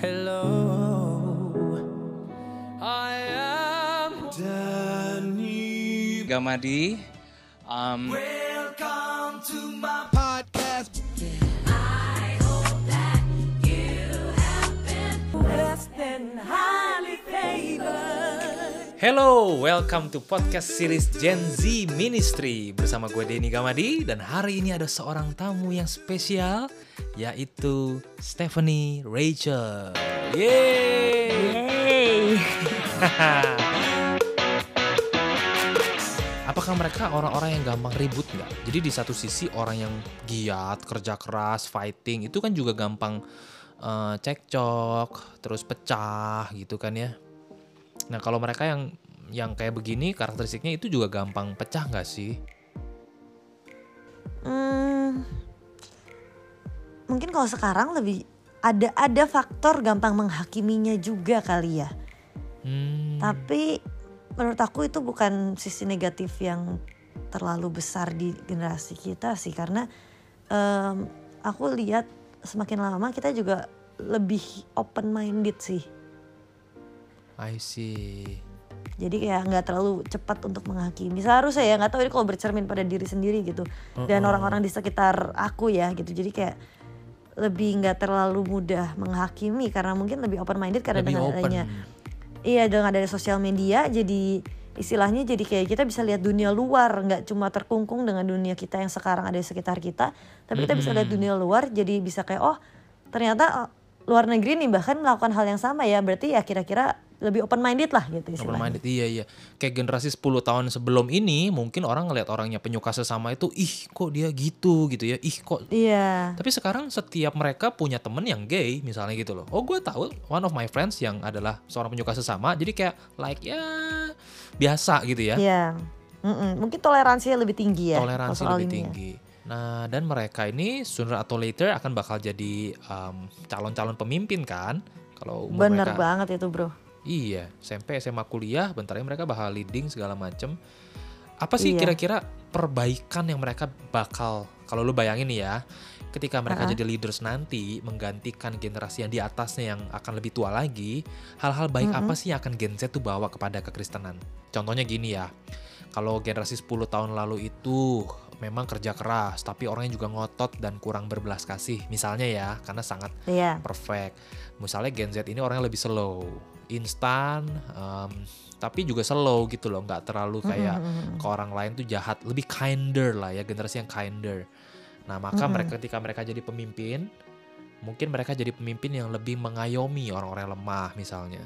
Hello, I am Danny. Gamadi. Um, Welcome to my Hello, welcome to podcast series Gen Z Ministry bersama gue Denny Gamadi dan hari ini ada seorang tamu yang spesial yaitu Stephanie Rachel. Yeay! Yeay. Apakah mereka orang-orang yang gampang ribut nggak? Jadi di satu sisi orang yang giat, kerja keras, fighting itu kan juga gampang eh, cekcok, terus pecah gitu kan ya. Nah kalau mereka yang yang kayak begini karakteristiknya itu juga gampang pecah nggak sih? Hmm, mungkin kalau sekarang lebih ada ada faktor gampang menghakiminya juga kali ya. Hmm, Tapi menurut aku itu bukan sisi negatif yang terlalu besar di generasi kita sih karena em, aku lihat semakin lama kita juga lebih open minded sih. I see. Jadi kayak nggak terlalu cepat untuk menghakimi. Seharusnya ya nggak tahu ini kalau bercermin pada diri sendiri gitu dan orang-orang di sekitar aku ya gitu. Jadi kayak lebih nggak terlalu mudah menghakimi karena mungkin lebih open minded karena Lebih dengan open. adanya iya dengan adanya sosial media jadi istilahnya jadi kayak kita bisa lihat dunia luar nggak cuma terkungkung dengan dunia kita yang sekarang ada di sekitar kita tapi kita bisa lihat dunia luar jadi bisa kayak oh ternyata oh, luar negeri nih bahkan melakukan hal yang sama ya berarti ya kira-kira lebih open minded lah gitu Open istilahnya. minded, iya iya. Kayak generasi 10 tahun sebelum ini mungkin orang ngelihat orangnya penyuka sesama itu, ih kok dia gitu gitu ya, ih kok Iya. Tapi sekarang setiap mereka punya temen yang gay misalnya gitu loh. Oh gue tahu one of my friends yang adalah seorang penyuka sesama. Jadi kayak like ya biasa gitu ya. Iya. Mm-mm. Mungkin toleransinya lebih tinggi ya. Toleransi lebih ini ya. tinggi. Nah dan mereka ini sooner atau later akan bakal jadi um, calon-calon pemimpin kan. Kalau umur Bener mereka banget itu bro. Iya, SMP, SMA, kuliah, bentar lagi mereka bakal leading segala macem. Apa sih Iya. kira-kira perbaikan yang mereka bakal, kalau lu bayangin nih ya, ketika mereka Ha-ha. jadi leaders nanti, menggantikan generasi yang di atasnya yang akan lebih tua lagi, hal-hal baik apa sih yang akan Gen Z tuh bawa kepada kekristenan? Contohnya gini ya, kalau generasi 10 tahun lalu itu memang kerja keras, tapi orangnya juga ngotot dan kurang berbelas kasih, misalnya ya, karena sangat Iya. perfect. Misalnya Gen Z ini orangnya lebih slow, instan, em, tapi juga slow gitu loh, nggak terlalu kayak ke orang lain tuh jahat, lebih kinder lah ya generasi yang kinder. Nah maka mereka ketika mereka jadi pemimpin, mungkin mereka jadi pemimpin yang lebih mengayomi orang-orang yang lemah misalnya,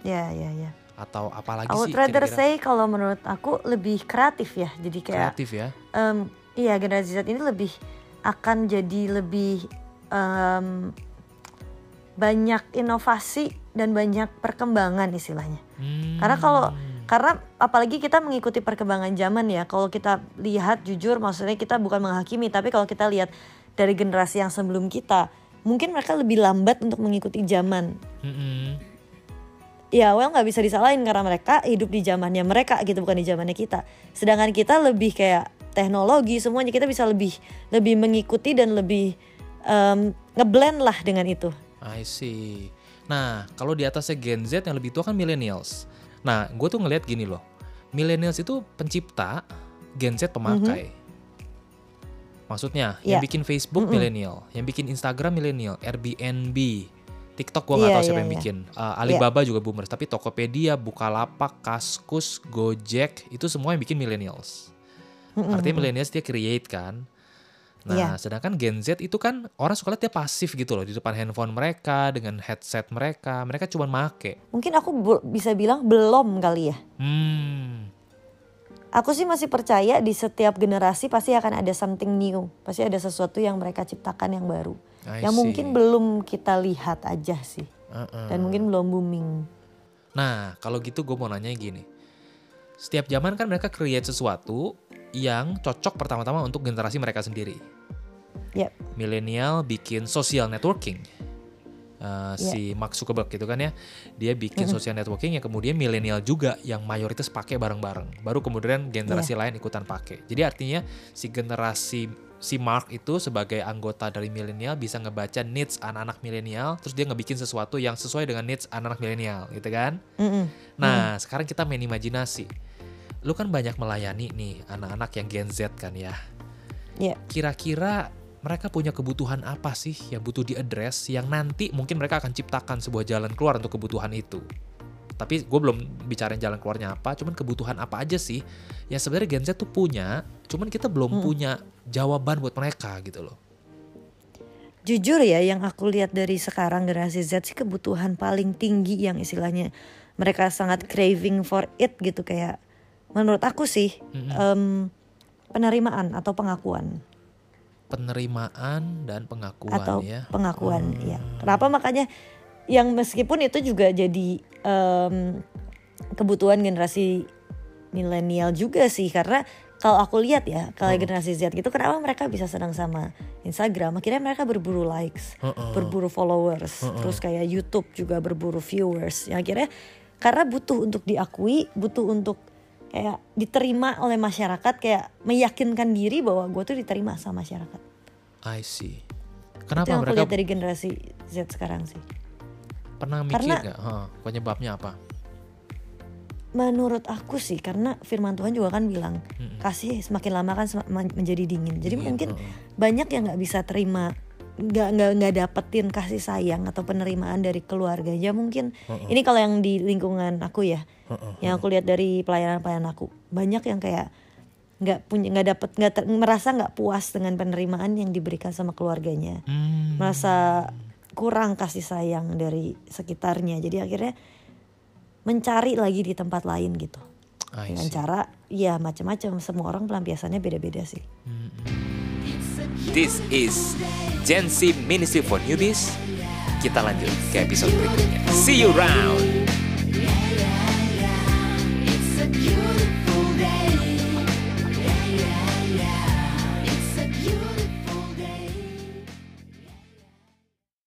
Iya, iya, iya. atau apalagi I would sih rather kira-kira say kalau menurut aku lebih kreatif ya. Jadi kayak kreatif ya? em, iya generasi Z ini lebih akan jadi lebih em, banyak inovasi dan banyak perkembangan istilahnya. Hmm, Karena kalau karena apalagi kita mengikuti perkembangan zaman ya. Kalau kita lihat jujur maksudnya kita bukan menghakimi tapi kalau kita lihat dari generasi yang sebelum kita, mungkin mereka lebih lambat untuk mengikuti zaman. mm-mm. Ya, well nggak bisa disalahin karena mereka hidup di zamannya mereka gitu bukan di zamannya kita. Sedangkan kita lebih kayak teknologi semuanya kita bisa lebih lebih mengikuti dan lebih em, ngeblend lah dengan itu. I see. Nah, kalau di atasnya Gen Z yang lebih tua kan millennials. Nah, gue tuh ngelihat gini loh. Millennials itu pencipta, Gen Z pemakai. Maksudnya, yang Iya. bikin Facebook millennial, yang bikin Instagram millennial, Airbnb, TikTok gue nggak Iya, tahu siapa iya, yang iya. bikin. Uh, Alibaba juga boomers, tapi Tokopedia, Bukalapak, Kaskus, Gojek itu semua yang bikin millennials. Artinya millennials dia create kan. Nah, Iya. sedangkan Gen Z itu kan orang suka lihat dia pasif gitu loh di depan handphone mereka dengan headset mereka. Mereka cuma make. Mungkin aku bisa bilang belum kali ya. Hmm. Aku sih masih percaya di setiap generasi pasti akan ada something new. Pasti ada sesuatu yang mereka ciptakan yang baru. I yang see. mungkin belum kita lihat aja sih. Uh-uh. Dan mungkin belum booming. Nah, kalau gitu gue mau nanya gini. Setiap zaman kan mereka create sesuatu yang cocok pertama-tama untuk generasi mereka sendiri. Yep. Milenial bikin social networking. Uh, Iya. Si Mark Zuckerberg gitu kan ya, dia bikin social networking yang kemudian milenial juga yang mayoritas pakai bareng-bareng. Baru kemudian generasi Iya. lain ikutan pakai. Jadi artinya si generasi si Mark itu sebagai anggota dari milenial bisa ngebaca needs anak-anak milenial, terus dia ngebikin sesuatu yang sesuai dengan needs anak-anak milenial, gitu kan? Mm-mm. Nah, sekarang kita main imajinasi. Lu kan banyak melayani nih anak-anak yang Gen Z kan ya. Ya. Kira-kira mereka punya kebutuhan apa sih yang butuh diadres yang nanti mungkin mereka akan ciptakan sebuah jalan keluar untuk kebutuhan itu. Tapi gue belum bicarain jalan keluarnya apa, cuman kebutuhan apa aja sih yang sebenarnya Gen Z tuh punya, cuman kita belum punya jawaban buat mereka gitu loh. Jujur ya yang aku lihat dari sekarang generasi Z sih kebutuhan paling tinggi yang istilahnya mereka sangat craving for it gitu kayak menurut aku sih em, penerimaan atau pengakuan. Penerimaan dan pengakuan atau ya. pengakuan ya. Kenapa? Makanya yang meskipun itu juga jadi em, kebutuhan generasi milenial juga sih. Karena kalau aku lihat ya kalau generasi Z gitu kenapa mereka bisa senang sama Instagram? Akhirnya mereka berburu likes Heeh. berburu followers terus kayak YouTube juga berburu viewers. Yang akhirnya karena butuh untuk diakui butuh untuk kayak diterima oleh masyarakat kayak meyakinkan diri bahwa gue tuh diterima sama masyarakat I see. itu Kenapa yang aku mereka lihat dari generasi Z sekarang sih pernah mikir Karena- nggak Hah, penyebabnya apa? menurut aku sih karena firman Tuhan juga kan bilang kasih semakin lama kan menjadi dingin jadi Dingin, mungkin heeh. banyak yang nggak bisa terima nggak nggak nggak dapetin kasih sayang atau penerimaan dari keluarganya mungkin ini kalau yang di lingkungan aku ya Heeh. yang aku lihat dari pelayanan pelayanan aku banyak yang kayak nggak punya nggak dapet nggak ter- merasa nggak puas dengan penerimaan yang diberikan sama keluarganya. Hmm. merasa kurang kasih sayang dari sekitarnya jadi akhirnya mencari lagi di tempat lain gitu. Dengan cara ya macam-macam semua orang pelampiasannya beda-beda sih This is Gen Z Ministry for Newbies. Kita lanjut ke episode berikutnya. See you round.